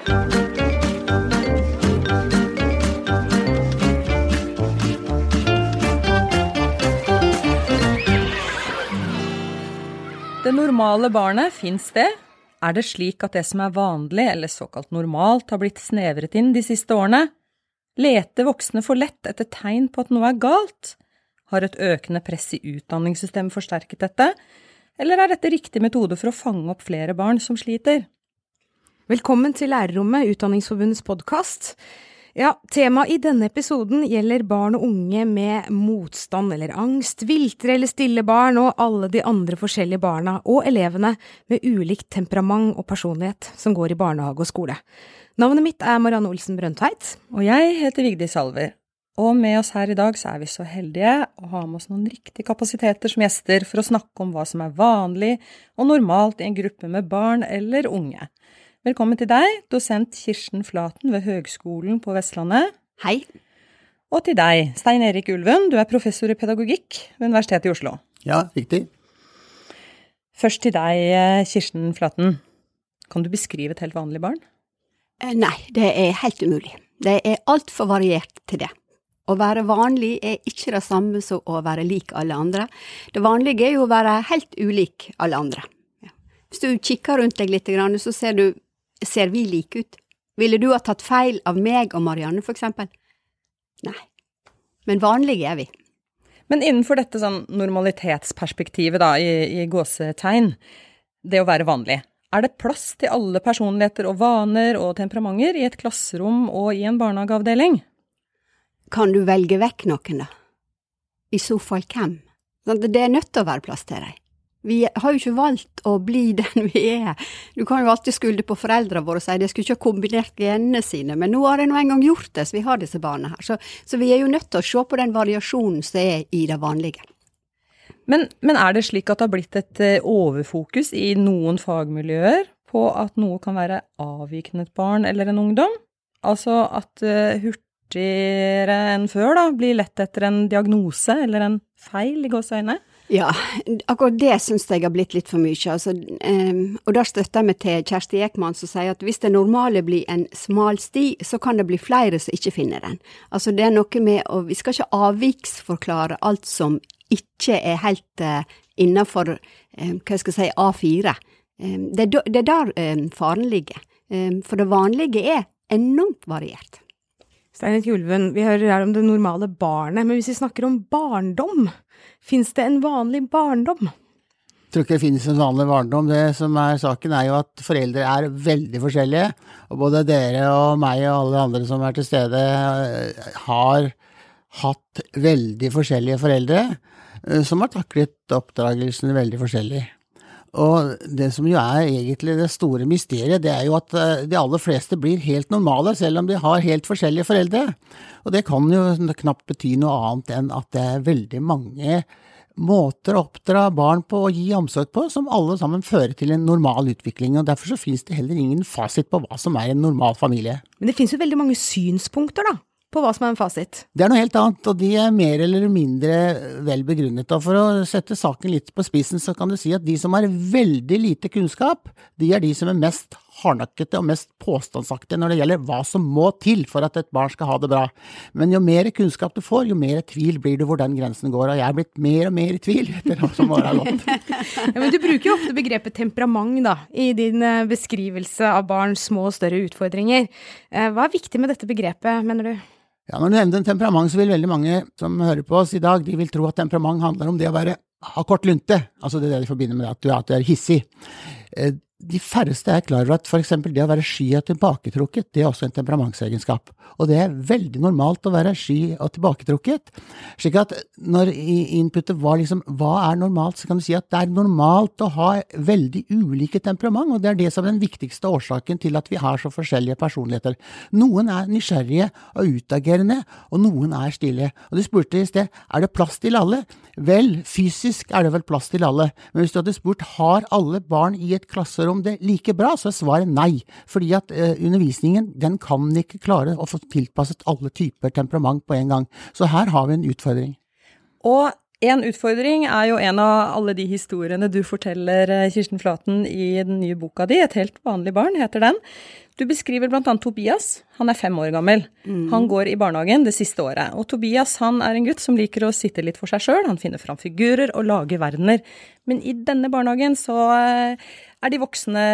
Det normale barnet, fins det? Er det slik at det som er vanlig, eller såkalt normalt, har blitt snevret inn de siste årene? Leter voksne for lett etter tegn på at noe er galt? Har et økende press i utdanningssystemet forsterket dette? Eller er dette riktig metode for å fange opp flere barn som sliter? Velkommen til Lærerrommet, Utdanningsforbundets podkast. Ja, temaet i denne episoden gjelder barn og unge med motstand eller angst, viltre eller stille barn og alle de andre forskjellige barna og elevene med ulikt temperament og personlighet som går i barnehage og skole. Navnet mitt er Marianne Olsen Brøndtveit. Og jeg heter Vigdis Salver. Og med oss her i dag så er vi så heldige å ha med oss noen riktige kapasiteter som gjester for å snakke om hva som er vanlig og normalt i en gruppe med barn eller unge. Velkommen til deg, dosent Kirsten Flaten ved Høgskolen på Vestlandet. Hei. Og til deg, Stein Erik Ulven, du er professor i pedagogikk ved Universitetet i Oslo. Ja, riktig. Først til deg, eh, Kirsten Flaten. Kan du beskrive et helt vanlig barn? Eh, nei, det er helt umulig. Det er altfor variert til det. Å være vanlig er ikke det samme som å være lik alle andre. Det vanlige er jo å være helt ulik alle andre. Hvis du kikker rundt deg litt, så ser du ser vi like ut? Ville du ha tatt feil av meg og Marianne, for eksempel? Nei. Men vanlige er vi. Men innenfor dette sånn normalitetsperspektivet, da, i, i gåsetegn, det å være vanlig, er det plass til alle personligheter og vaner og temperamenter i et klasserom og i en barnehageavdeling? Kan du velge vekk noen, da? I så fall hvem? Sånn, det er nødt til å være plass til dem. Vi har jo ikke valgt å bli den vi er. Du kan jo alltid skylde på foreldrene våre og si de skulle ikke ha kombinert genene sine, men nå har de nå engang gjort det, så vi har disse barna her. Så, så, vi er jo nødt til å se på den variasjonen som er i det vanlige. Men, men er det slik at det har blitt et eh, overfokus i noen fagmiljøer på at noe kan være avvikende et barn eller en ungdom? Altså at uh, hurtigere enn før da, blir lett etter en diagnose eller en feil i gåseøyne? Ja, akkurat det syns jeg har blitt litt for mye. Altså, um, og da støtter jeg meg til Kjersti Ekman som sier at hvis det normale blir en smal sti, så kan det bli flere som ikke finner den. Altså det er noe med å Vi skal ikke avviksforklare alt som ikke er helt uh, innafor um, hva skal si, A4. Um, det, det, er der um, faren ligger. for det vanlige er enormt variert. Steinet Julven, vi hører her om det normale barnet, men hvis vi snakker om barndom, Fins det en vanlig barndom? Jeg tror ikke det finnes en vanlig barndom. Det som er saken, er jo at foreldre er veldig forskjellige. Og både dere og meg og alle andre som er til stede, eh, har hatt veldig forskjellige foreldre eh, som har taklet oppdragelsen veldig forskjellig. Og det som jo er egentlig det store mysteriet, det er jo at eh, de aller fleste blir helt normale, selv om de har helt forskjellige foreldre. Og det kan jo knapt bety noe annet enn at det er veldig mange måter å oppdra barn på og gi omsorg på, som alle sammen fører til en normal utvikling. og Derfor så finnes det heller ingen fasit på hva som er en normal familie. Men det finnes jo veldig mange synspunkter, da på hva som er en fasit? Det er noe helt annet, og de er mer eller mindre vel begrunnet. Og for å sette saken litt på spissen, så kan du si at de som har veldig lite kunnskap, de er de som er mest hardnakkete og mest påstandsaktige når det gjelder hva som må til for at et barn skal ha det bra. Men jo mer kunnskap du får, jo mer tvil blir du hvor den grensen går. Og jeg er blitt mer og mer i tvil etter hva som har gått. ja, men du bruker jo ofte begrepet temperament da, i din eh, beskrivelse av barns små og større utfordringer. Eh, hva er viktig med dette begrepet, mener du? Ja, Når du nevner temperament, så vil veldig mange som hører på oss i dag, de vil tro at temperament handler om det å være ha kort lunte. Altså det er det de forbinder med det, at du, er hissig. De færreste er klar over at f.eks. det å være sky og tilbaketrukket, det er også en temperamentsegenskap. Og det er veldig normalt å være sky og tilbaketrukket. slik at når inputet var liksom hva er normalt, så kan du si at det er normalt å ha veldig ulike temperament, og det er det som er den viktigste årsaken til at vi har så forskjellige personligheter. Noen er nysgjerrige og utagerende, og noen er stille. Og du spurte i sted er det plass til alle. Vel, fysisk er det vel plass til alle, men hvis du hadde spurt har alle barn i et klasserom det like bra, så er svaret nei. Fordi at eh, undervisningen den kan ikke klare å få tilpasset alle typer temperament på en gang. Så her har vi en utfordring. Og en utfordring er jo en av alle de historiene du forteller, eh, Kirsten Flaten, i den nye boka di, 'Et helt vanlig barn', heter den. Du beskriver annet Tobias. Han er fem år gammel. Han går i barnehagen det siste året. Og Tobias han er en gutt som liker å sitte litt for seg sjøl. Han finner fram figurer og lager verdener. Men i denne barnehagen så eh, er de voksne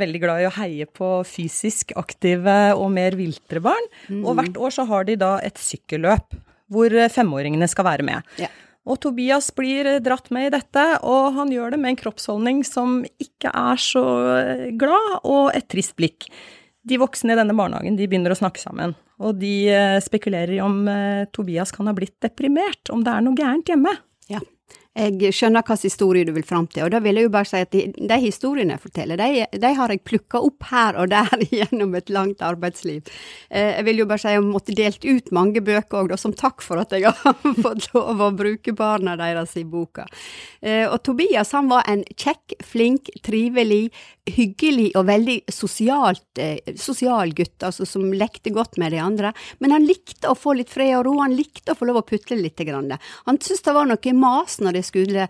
veldig glad i å heie på fysisk aktive og mer viltre barn. Og hvert år så har de da et sykkelløp hvor eh, femåringene skal være med. Ja. Og Tobias blir eh, dratt med i dette, og han gjør det med en kroppsholdning som ikke er så eh, glad, og et trist blikk. De voksne i denne barnehagen de begynner å snakke sammen, og de eh, spekulerer i om Tobias kan ha blitt deprimert, om det er noe gærent hjemme. Jeg skjønner hvilken historie du vil fram til, og da vil jeg jo bare si at de, de historiene jeg forteller, de, de har jeg plukka opp her og der gjennom et langt arbeidsliv. Eh, jeg vil jo bare si at jeg måtte delt ut mange bøker òg, som takk for at jeg har fått lov å bruke barna deres i boka. Eh, og Tobias han var en kjekk, flink, trivelig, hyggelig og veldig sosialt, eh, sosial gutt, altså som lekte godt med de andre. Men han likte å få litt fred og ro, han likte å få lov å putle litt. Han syntes det var noe mas når de skulle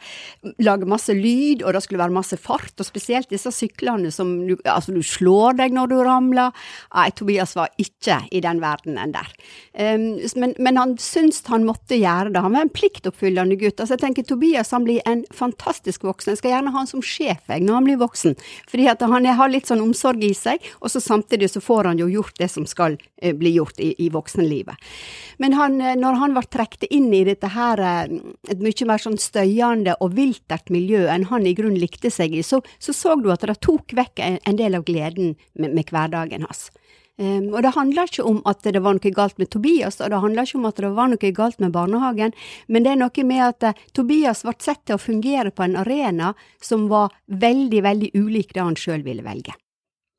lage masse lyd, og det skulle være masse fart, og spesielt disse syklene som du, altså du slår deg når du ramler. Nei, Tobias var ikke i den verdenen der. Um, men, men han syntes han måtte gjøre det. Han var en pliktoppfyllende gutt. Altså jeg tenker Tobias han blir en fantastisk voksen. Jeg skal gjerne ha han som sjef jeg, når han blir voksen. Fordi at han har litt sånn omsorg i seg, og så samtidig så får han jo gjort det som skal eh, bli gjort i, i voksenlivet. Men han, eh, når han ble trukket inn i dette her, eh, et mye mer sånn støyende og viltert miljø enn han i grunnen likte seg i, så så, så du at det tok vekk en, en del av gleden med, med hverdagen hans. Um, og det handler ikke om at det var noe galt med Tobias, og det handler ikke om at det var noe galt med barnehagen, men det er noe med at uh, Tobias ble sett til å fungere på en arena som var veldig, veldig ulik det han sjøl ville velge.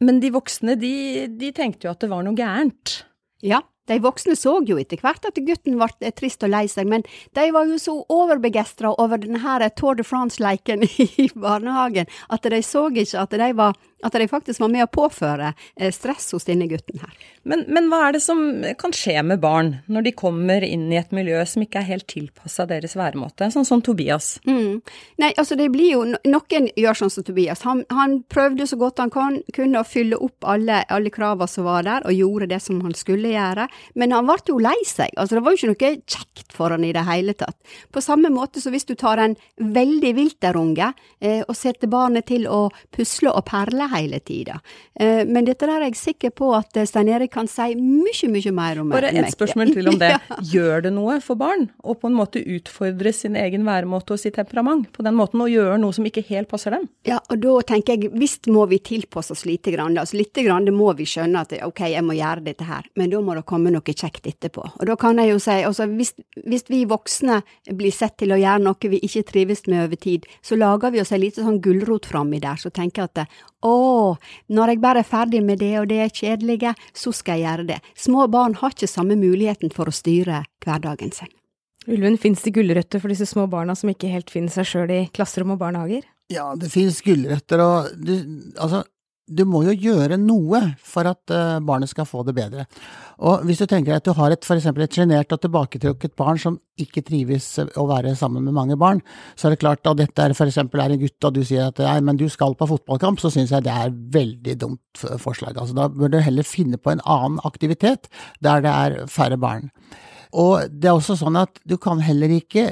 Men de voksne, de, de tenkte jo at det var noe gærent. Ja, de voksne så jo etter hvert at gutten ble eh, trist og lei seg, men de var jo så overbegeistra over denne Tour de France-leiken i barnehagen at de så ikke at de, var, at de faktisk var med å påføre eh, stress hos denne gutten her. Men, men hva er det som kan skje med barn når de kommer inn i et miljø som ikke er helt tilpassa deres væremåte, sånn som Tobias? Mm. Nei, altså det blir jo Noen gjør sånn som Tobias. Han, han prøvde så godt han kan, kunne å fylle opp alle, alle kravene som var der, og gjorde det som han skulle gjøre. Men han ble jo lei seg. Altså det var jo ikke noe kjekt for han i det hele tatt. På samme måte som hvis du tar en veldig vilterunge eh, og setter barnet til å pusle og perle hele tida. Eh, men dette der er jeg sikker på at eh, Stein Erik kan si mye, mye mer om. Bare ett et spørsmål til om det. Ja. Gjør det noe for barn å på en måte utfordre sin egen væremåte og sitt temperament på den måten, og gjøre noe som ikke helt passer dem? Ja, og da tenker jeg, visst må vi tilpasse oss lite grann. Altså lite grann det må vi skjønne at ok, jeg må gjøre dette her, men da må det komme noe kjekt etterpå. Og da kan jeg jo si, altså hvis, hvis vi voksne blir sett til å gjøre noe vi ikke trives med over tid, så lager vi oss en liten sånn gulrot framme der, så tenker jeg at å, når jeg bare er ferdig med det og det er kjedelige, så skal jeg gjøre det. Små barn har ikke samme muligheten for å styre hverdagen sin. Ulven, fins det gulrøtter for disse små barna som ikke helt finner seg sjøl i klasserom og barnehager? Ja, det finnes gulrøtter, og du, altså, du må jo gjøre noe for at eh, barnet skal få det bedre. Og hvis du tenker at du har et, for et sjenert og tilbaketrukket barn som ikke trives å være sammen med mange barn, så er det klart at dette er eksempel er en gutt, og du sier at nei, men du skal på fotballkamp, så syns jeg det er veldig dumt forslag. Altså, da bør du heller finne på en annen aktivitet der det er færre barn. Og det er også sånn at du kan heller ikke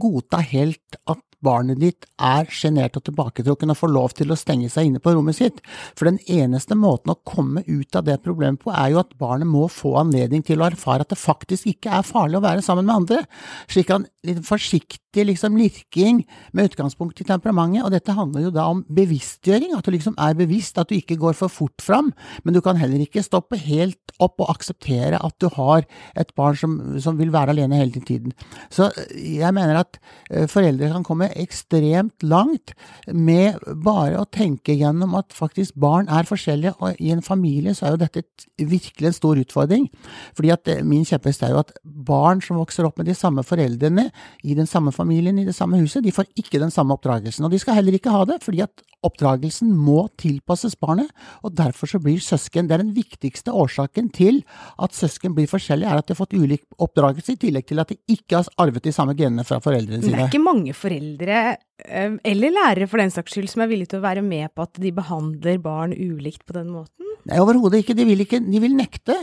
godta helt at barnet ditt er sjenert og tilbaketrukken og får lov til å stenge seg inne på rommet sitt. For den eneste måten å komme ut av det problemet på, er jo at barnet må få anledning til å erfare at det faktisk ikke er farlig å være sammen med andre. Slik en litt forsiktig liksom lirking med utgangspunkt i temperamentet, og dette handler jo da om bevisstgjøring, at du liksom er bevisst, at du ikke går for fort fram, men du kan heller ikke stoppe helt opp og akseptere at du har et barn som, som vil være alene hele tiden. Så jeg mener at eh, foreldre kan komme ekstremt langt med bare å tenke gjennom at faktisk barn er forskjellige, og i en familie så er jo dette virkelig en stor utfordring. Fordi at eh, min kjepphest er jo at barn som vokser opp med de samme foreldrene, i den samme familien, i det samme huset, de får ikke den samme oppdragelsen. Og de skal heller ikke ha det, fordi at oppdragelsen må tilpasses barnet, og derfor så blir søsken Det er den viktigste årsaken til at søsken blir forskjellige, er at de har fått ulik oppdragelse, i tillegg til at de ikke har arvet de samme genene fra foreldrene sine. Men det er ikke mange foreldre, eh, eller lærere for den saks skyld, som er villige til å være med på at de behandler barn ulikt på den måten? Nei, overhodet ikke. De vil ikke, de vil nekte.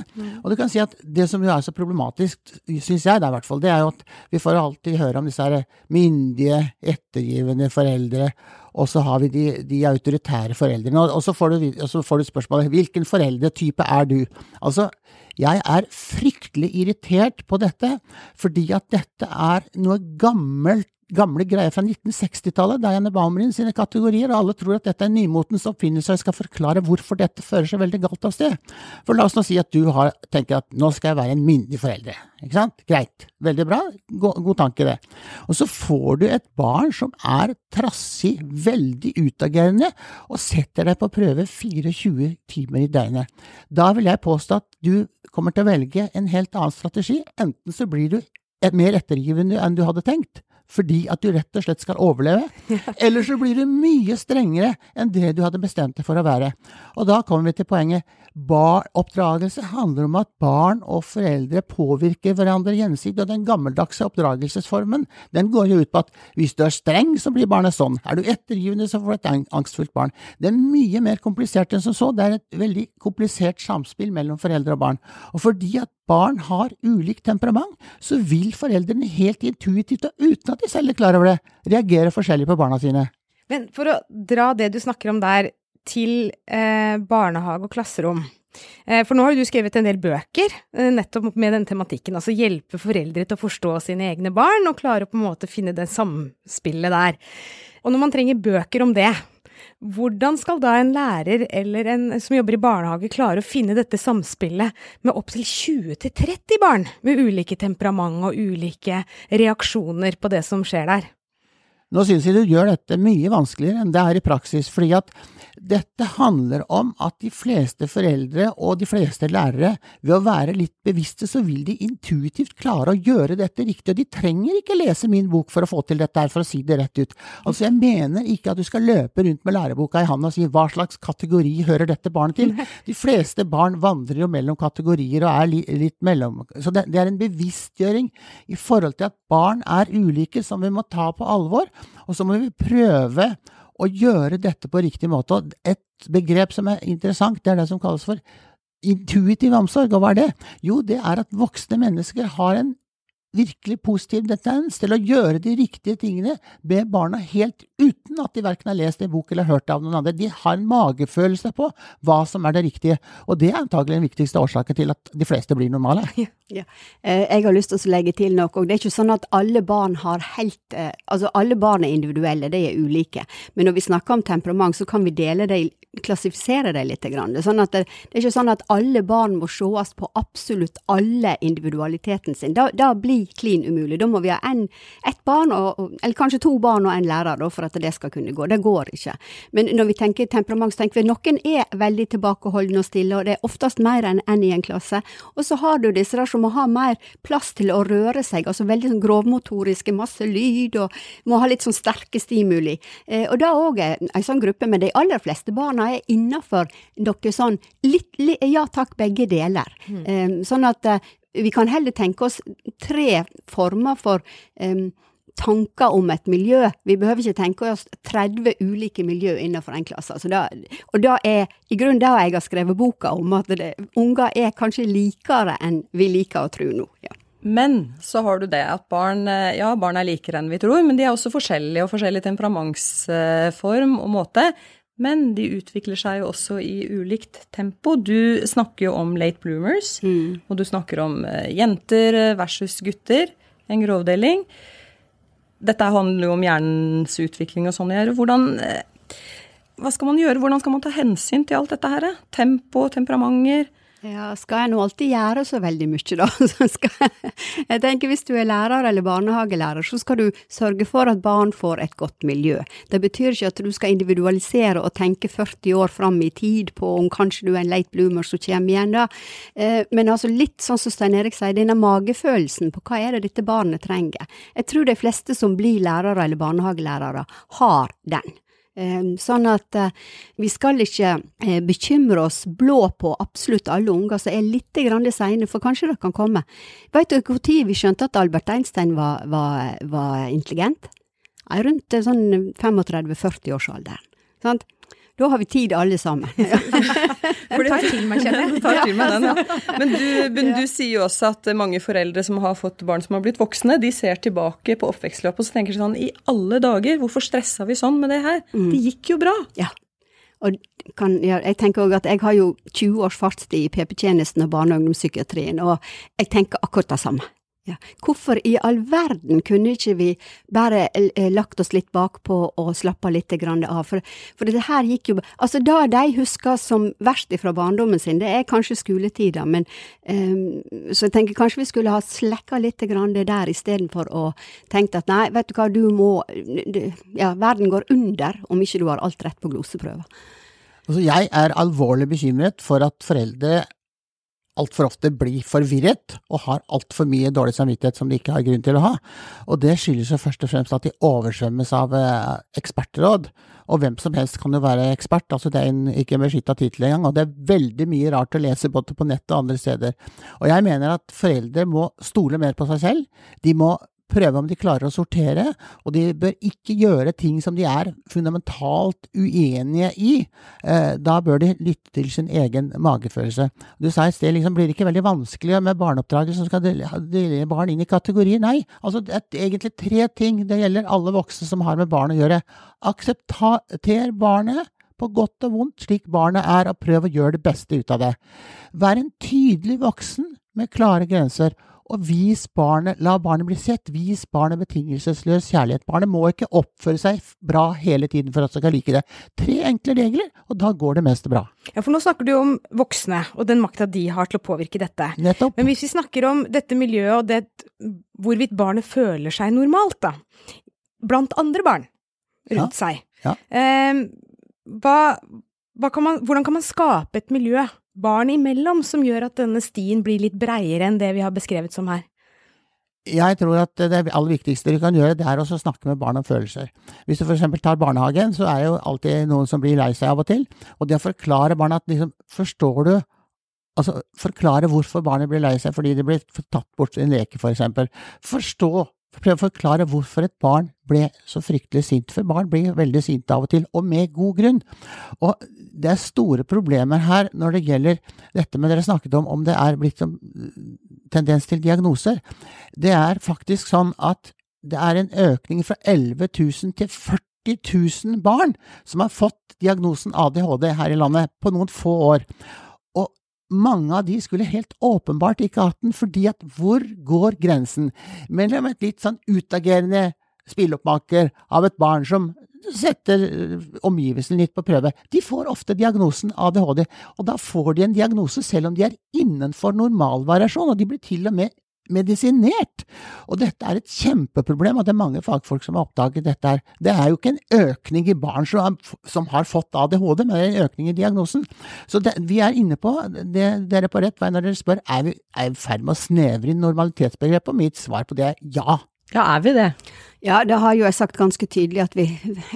Og du kan si at det som jo er så problematisk, syns jeg er i hvert fall, det er jo at vi får alltid høre om disse her myndige, ettergivende foreldre, og så har vi de, de autoritære foreldrene. Og, og, så får du, og så får du spørsmålet hvilken foreldretype er du? Altså, jeg er fryktelig irritert på dette, fordi at dette er noe gammelt gamle greier fra 1960-tallet, Diana Baumrin sine kategorier, og alle tror at dette er nymotens oppfinnelse, og jeg skal forklare hvorfor dette fører seg veldig galt av sted. For la oss nå si at du har, tenker at nå skal jeg være en myndig foreldre, ikke sant? Greit, veldig bra, god, god tanke det. Og så får du et barn som er trassig, veldig utagerende, og setter deg på prøve 24 timer i døgnet. Da vil jeg påstå at du kommer til å velge en helt annen strategi, enten så blir du mer ettergivende enn du hadde tenkt, fordi at du rett og slett skal overleve, eller så blir du mye strengere enn det du hadde bestemt deg for å være. Og da kommer vi til poenget. Bar oppdragelse handler om at barn og foreldre påvirker hverandre gjensidig, og den gammeldagse oppdragelsesformen den går jo ut på at hvis du er streng, så blir barnet sånn. Er du ettergivende, så får du et angstfullt barn. Det er mye mer komplisert enn som så. Det er et veldig komplisert samspill mellom foreldre og barn. Og fordi at barn har ulikt temperament, så vil foreldrene helt intuitivt, og uten at de selv er klar over det, reagere forskjellig på barna sine. Men for å dra det du snakker om der til eh, barnehage og klasserom. Eh, for nå har jo du skrevet en del bøker eh, nettopp med den tematikken, altså hjelpe foreldre til å forstå sine egne barn og klare å på en måte finne det samspillet der. Og når man trenger bøker om det, hvordan skal da en lærer eller en som jobber i barnehage klare å finne dette samspillet med opptil 20-30 barn med ulike temperament og ulike reaksjoner på det som skjer der? Nå syns jeg du gjør dette mye vanskeligere enn det er i praksis, fordi at dette handler om at de fleste foreldre og de fleste lærere, ved å være litt bevisste, så vil de intuitivt klare å gjøre dette riktig, og de trenger ikke lese min bok for å få til dette her, for å si det rett ut. Altså, jeg mener ikke at du skal løpe rundt med læreboka i handa og si hva slags kategori hører dette barnet til. De fleste barn vandrer jo mellom kategorier og er litt mellom… Så det, det er en bevisstgjøring i forhold til at barn er ulike, som vi må ta på alvor, og så må vi prøve å gjøre dette på riktig måte. Et begrep som er interessant, det er det som kalles for intuitiv omsorg. Og hva er det? Jo, det er at voksne mennesker har en virkelig positiv tendens til å gjøre de riktige tingene med barna helt uten at de verken har lest en bok eller hørt det av noen andre. De har en magefølelse på hva som er det riktige, og det er antagelig den viktigste årsaken til at de fleste blir normale. Ja, ja. Eh, jeg har lyst til å legge til noe, og det er ikke sånn at alle barn har helt eh, Altså, alle barn er individuelle, de er ulike, men når vi snakker om temperament, så kan vi dele det klassifisere det litt. Sånn at det, det, er ikke sånn at alle barn må sees på absolutt alle individualiteten sin. Da, da blir klin umulig. Da må vi ha en, ett barn, og, eller kanskje to barn og en lærer, da, for at det skal kunne gå. Det går ikke. Men når vi tenker temperament, så tenker vi noen er veldig tilbakeholdne og stille, og det er oftest mer enn én i en klasse. Og så har du disse der som må ha mer plass til å røre seg, altså veldig sånn grovmotoriske, masse lyd, og må ha litt sånn sterke stimuli. Eh, og da òg er ei sånn gruppe, men de aller fleste barna er innafor noe sånn litt, litt, ja takk, begge deler. Mm. Eh, sånn at eh, vi kan heller tenke oss tre former for um, tanker om et miljø. Vi behøver ikke tenke oss 30 ulike miljø innenfor en klasse. Altså da, og da er i grunnen det jeg har skrevet boka om, at det, unger er kanskje likere enn vi liker å tro nå. Ja. Men så har du det at barn eh, ja, barn er likere enn vi tror, men de er også forskjellige og forskjellig temperamentsform og måte. Men de utvikler seg jo også i ulikt tempo. Du snakker jo om late bloomers, mm. og du snakker om eh, jenter versus gutter. En grovdeling. Dette handler jo om hjernens utvikling og sånn. Hvordan, eh, hva skal man gjøre? Hvordan skal man ta hensyn til alt dette her? Tempo, temperamenter. Ja, skal jeg nå alltid gjøre så veldig mye, da? jeg tenker hvis du er lærer eller barnehagelærer, så skal du sørge for at barn får et godt miljø. Det betyr ikke at du skal individualisere og tenke 40 år fram i tid på om kanskje du er en late bloomer som kommer igjen, da. Eh, men altså litt sånn som Stein Erik sier, denne magefølelsen på hva er det dette barnet trenger. Jeg tror de fleste som blir lærere eller barnehagelærere, har den. Ehm, sånn at eh, vi skal ikke eh, bekymre oss blå på absolutt alle unger som er litt seine, for kanskje det kan komme. Vet du når vi skjønte at Albert Einstein var, var, var intelligent? Rundt eh, sånn 35-40-årsalderen. Da har vi tid alle sammen. Ja. Jeg tar til meg, kjenner jeg. Tar til meg den, ja. Men du, men du sier jo også at mange foreldre som har fått barn som har blitt voksne, de ser tilbake på oppvekstløpet og så tenker sånn I alle dager, hvorfor stressa vi sånn med det her? Det gikk jo bra. Ja. Og kan, ja, jeg tenker også at jeg har jo 20 års fartstid i PP-tjenesten og barne- og ungdomspsykiatrien, og jeg tenker akkurat det samme. Ja. Hvorfor i all verden kunne ikke vi bare eh, lagt oss litt bakpå og slappa litt av? For, for det her gikk jo Altså, da de husker som verst fra barndommen sin, det er kanskje skoletida, men um, Så jeg tenker kanskje vi skulle ha slekka litt det der istedenfor å tenke at nei, vet du hva, du må Ja, verden går under om ikke du har alt rett på gloseprøva. Altså, jeg er alvorlig bekymret for at foreldre altfor ofte blir forvirret og har altfor mye dårlig samvittighet som de ikke har grunn til å ha. Og det skyldes jo først og fremst at de oversvømmes av eh, ekspertråd. Og hvem som helst kan jo være ekspert, altså det er en, ikke en beskytta tittel engang. Og det er veldig mye rart å lese både på nettet og andre steder. Og jeg mener at foreldre må stole mer på seg selv. De må prøve om de klarer å sortere, og de bør ikke gjøre ting som de er fundamentalt uenige i. Eh, da bør de lytte til sin egen magefølelse. Du sa i sted liksom, blir det ikke veldig vanskelig med barneoppdragelse som skal dele barn inn i kategorier? Nei, altså det er egentlig tre ting. Det gjelder alle voksne som har med barn å gjøre. Aksepter barnet på godt og vondt slik barnet er, og prøv å gjøre det beste ut av det. Vær en tydelig voksen med klare grenser, og vis barnet, la barnet bli sett, vis barnet betingelsesløs kjærlighet. Barnet må ikke oppføre seg bra hele tiden for at de skal like det. Tre enkle regler, og da går det mest bra. Ja, for nå snakker du om voksne, og den makta de har til å påvirke dette. Nettopp. Men hvis vi snakker om dette miljøet, og det, hvorvidt barnet føler seg normalt, da, blant andre barn rundt Ja, seg, ja. Eh, hva, hva kan man, hvordan kan man skape et miljø barn imellom som gjør at denne stien blir litt breiere enn det vi har beskrevet som her? Jeg tror at det aller viktigste du kan gjøre, det er å snakke med barn om følelser. Hvis du eksempel tar barnehagen, så er det jo alltid noen som blir lei seg av og til. Og det å forklare barna at liksom, forstår du Altså, forklare hvorfor barnet blir lei seg fordi det blir tatt bort en leke, for eksempel. Forstå, prøv å forklare hvorfor et barn ble så fryktelig sint, for barn blir veldig sinte av og til, og med god grunn. Og det er store problemer her når det gjelder dette med dere snakket om om det er blitt som tendens til diagnoser. Det er faktisk sånn at det er en økning fra 11 000 til 40 000 barn som har fått diagnosen ADHD her i landet på noen få år. Og mange av de skulle helt åpenbart ikke hatt den, fordi at hvor går grensen mellom et litt sånn utagerende spilleoppmaker av et barn som setter omgivelsene litt på prøve. De får ofte diagnosen ADHD, og da får de en diagnose selv om de er innenfor normalvariasjon, og de blir til og med medisinert. Og dette er et kjempeproblem, og det er mange fagfolk som har oppdaget dette her. Det er jo ikke en økning i barn som, som har fått ADHD, men en økning i diagnosen. Så det, vi er inne på det dere er på rett vei når dere spør er vi i ferd med å snevre inn normalitetsbegrepet, mitt svar på det er ja. Ja, er vi det? Ja, det har jo jeg sagt ganske tydelig at vi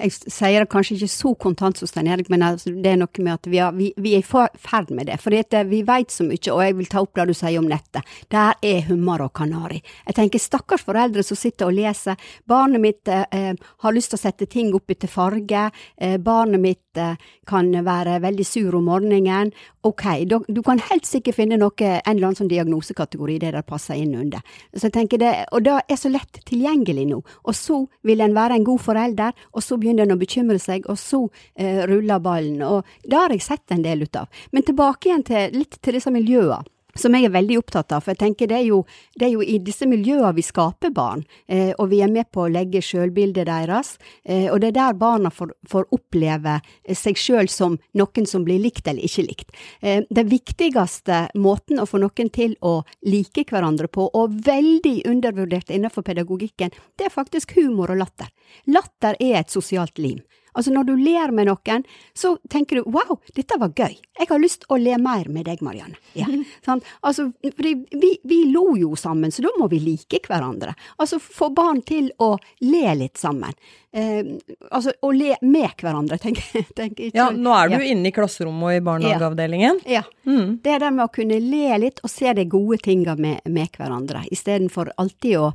Jeg sier det kanskje ikke så kontant som Stein Erik, men altså, det er noe med at vi, har, vi, vi er i ferd med det. For vi vet så mye, og jeg vil ta opp det du sier om nettet. Der er hummer og kanari. Jeg tenker stakkars foreldre som sitter og leser. Barnet mitt eh, har lyst til å sette ting opp etter farge. Eh, barnet mitt eh, kan være veldig sur om morgenen. Ok, du, du kan helt sikkert finne noe, en eller annen sånn diagnosekategori det der passer inn under. Så jeg tenker det, Og det er så lett tilgjengelig nå. Og så vil en være en god forelder, og så begynner en å bekymre seg, og så eh, ruller ballen. Og det har jeg sett en del ut av. Men tilbake igjen til, litt til disse miljøene. Som jeg er veldig opptatt av, for jeg tenker det er jo, det er jo i disse miljøene vi skaper barn, eh, og vi er med på å legge sjølbildet deres, eh, og det er der barna får, får oppleve seg sjøl som noen som blir likt eller ikke likt. Eh, den viktigste måten å få noen til å like hverandre på, og veldig undervurdert innenfor pedagogikken, det er faktisk humor og latter. Latter er et sosialt lim. Altså når du ler med noen, så tenker du wow, dette var gøy, jeg har lyst å le mer med deg, Marianne. Ja, sånn. Altså, vi, vi lo jo sammen, så da må vi like hverandre. Altså få barn til å le litt sammen. Eh, altså å le med hverandre, tenker jeg. Ja, nå er du ja. inne i klasserommet og i barnehageavdelingen. Ja. Mm. Det er det med å kunne le litt og se de gode tinga med, med hverandre, istedenfor alltid å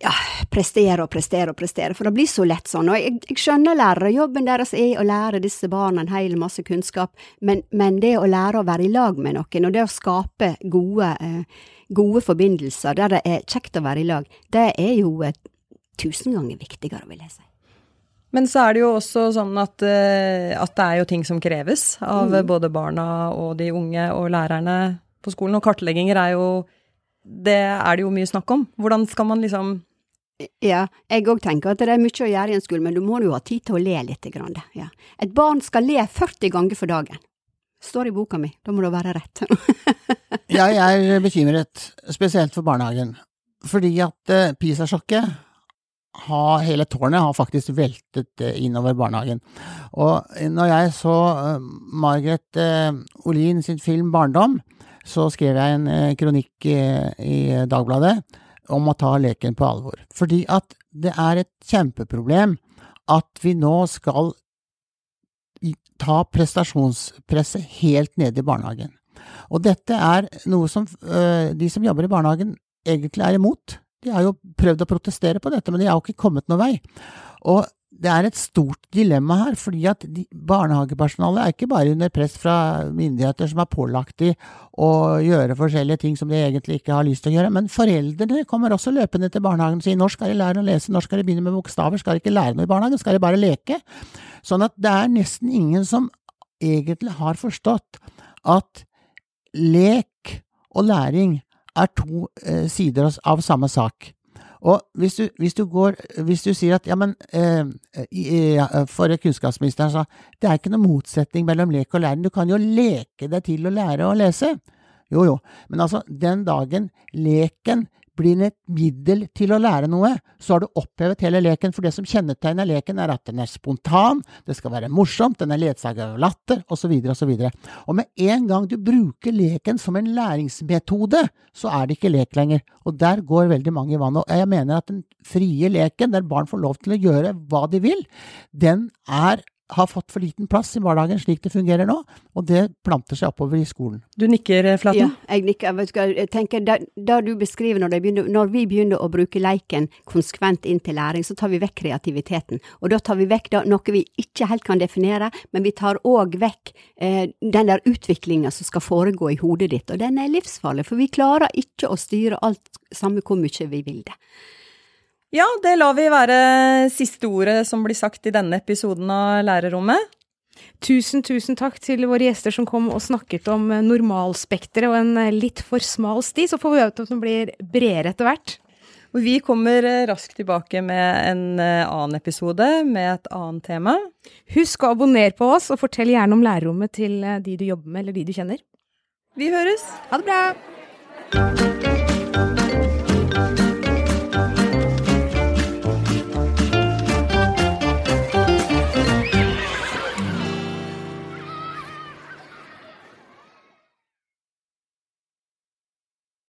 ja, prestere og prestere og prestere, for det blir så lett sånn. Og jeg, jeg skjønner lærere, jobben deres er å lære disse barna en hel masse kunnskap, men, men, det å lære å være i lag med noen, og det å skape gode, eh, gode forbindelser der det er kjekt å være i lag, det er jo eh, tusen ganger viktigere, vil jeg si. Men så er det jo også sånn at, eh, at det er jo ting som kreves av mm. både barna og de unge og lærerne på skolen, og kartlegginger er jo det er det jo mye snakk om. Hvordan skal man liksom ja, jeg òg tenker at det er mye å gjøre i en skole, men du må jo ha tid til å le litt. Ja. Et barn skal le 40 ganger for dagen. Står i boka mi, da må det være rett. jeg er bekymret, spesielt for barnehagen. Fordi at uh, PISA-sjokket har, hele tårnet har faktisk veltet uh, innover barnehagen. Og når jeg så uh, Margaret Olin sin film Barndom, så skrev jeg en eh, kronikk i Dagbladet om å ta leken på alvor. Fordi at det er et kjempeproblem at vi nå skal ta prestasjonspresset helt ned i barnehagen. Og dette er noe som øh, de som jobber i barnehagen egentlig er imot. De har jo prøvd å protestere på dette, men de har jo ikke kommet noen vei. Og det er et stort dilemma her, fordi at barnehagepersonalet er ikke bare under press fra myndigheter som er pålagt de å gjøre forskjellige ting som de egentlig ikke har lyst til å gjøre, men foreldrene kommer også løpende til barnehagen og sier når skal de lære å lese, når skal de begynne med bokstaver, skal de ikke lære noe i barnehagen, skal de bare leke? Sånn at det er nesten ingen som egentlig har forstått at lek og læring er to eh, sider av samme sak. Og hvis du, hvis du, går, hvis du sier at ja, men eh, For kunnskapsministeren sa det er ikke noe motsetning mellom lek og læring. Du kan jo leke deg til å lære å lese. Jo, jo. Men altså, den dagen leken blir et middel til å lære noe, så har du opphevet hele leken. For det som kjennetegner leken, er at den er spontan, det skal være morsomt, den er ledsaget av latter, osv., osv. Og, og med en gang du bruker leken som en læringsmetode, så er det ikke lek lenger. Og der går veldig mange i vannet. Og jeg mener at den frie leken, der barn får lov til å gjøre hva de vil, den er har fått for liten plass i hverdagen slik det fungerer nå, og det planter seg oppover i skolen. Du nikker, eh, Flaten? Ja, jeg nikker. Jeg tenker, da, da du beskriver når, begynner, når, vi begynner å bruke leiken konsekvent inn til læring, så tar vi vekk kreativiteten. Og da tar vi vekk da, noe vi ikke helt kan definere, men vi tar òg vekk eh, den der utviklinga som skal foregå i hodet ditt, og den er livsfarlig, for vi klarer ikke å styre alt, samme hvor mye vi vil det. Ja, det lar vi være siste ordet som blir sagt i denne episoden av Lærerrommet. Tusen, tusen takk til våre gjester som kom og snakket om normalspekteret og en litt for smal sti. Så får vi håpe at den blir bredere etter hvert. Og vi kommer raskt tilbake med en eh, annen episode med et annet tema. Husk å abonnere på oss, og fortell gjerne om lærerrommet til eh, de du jobber med eller de du kjenner. Vi høres. Ha det bra.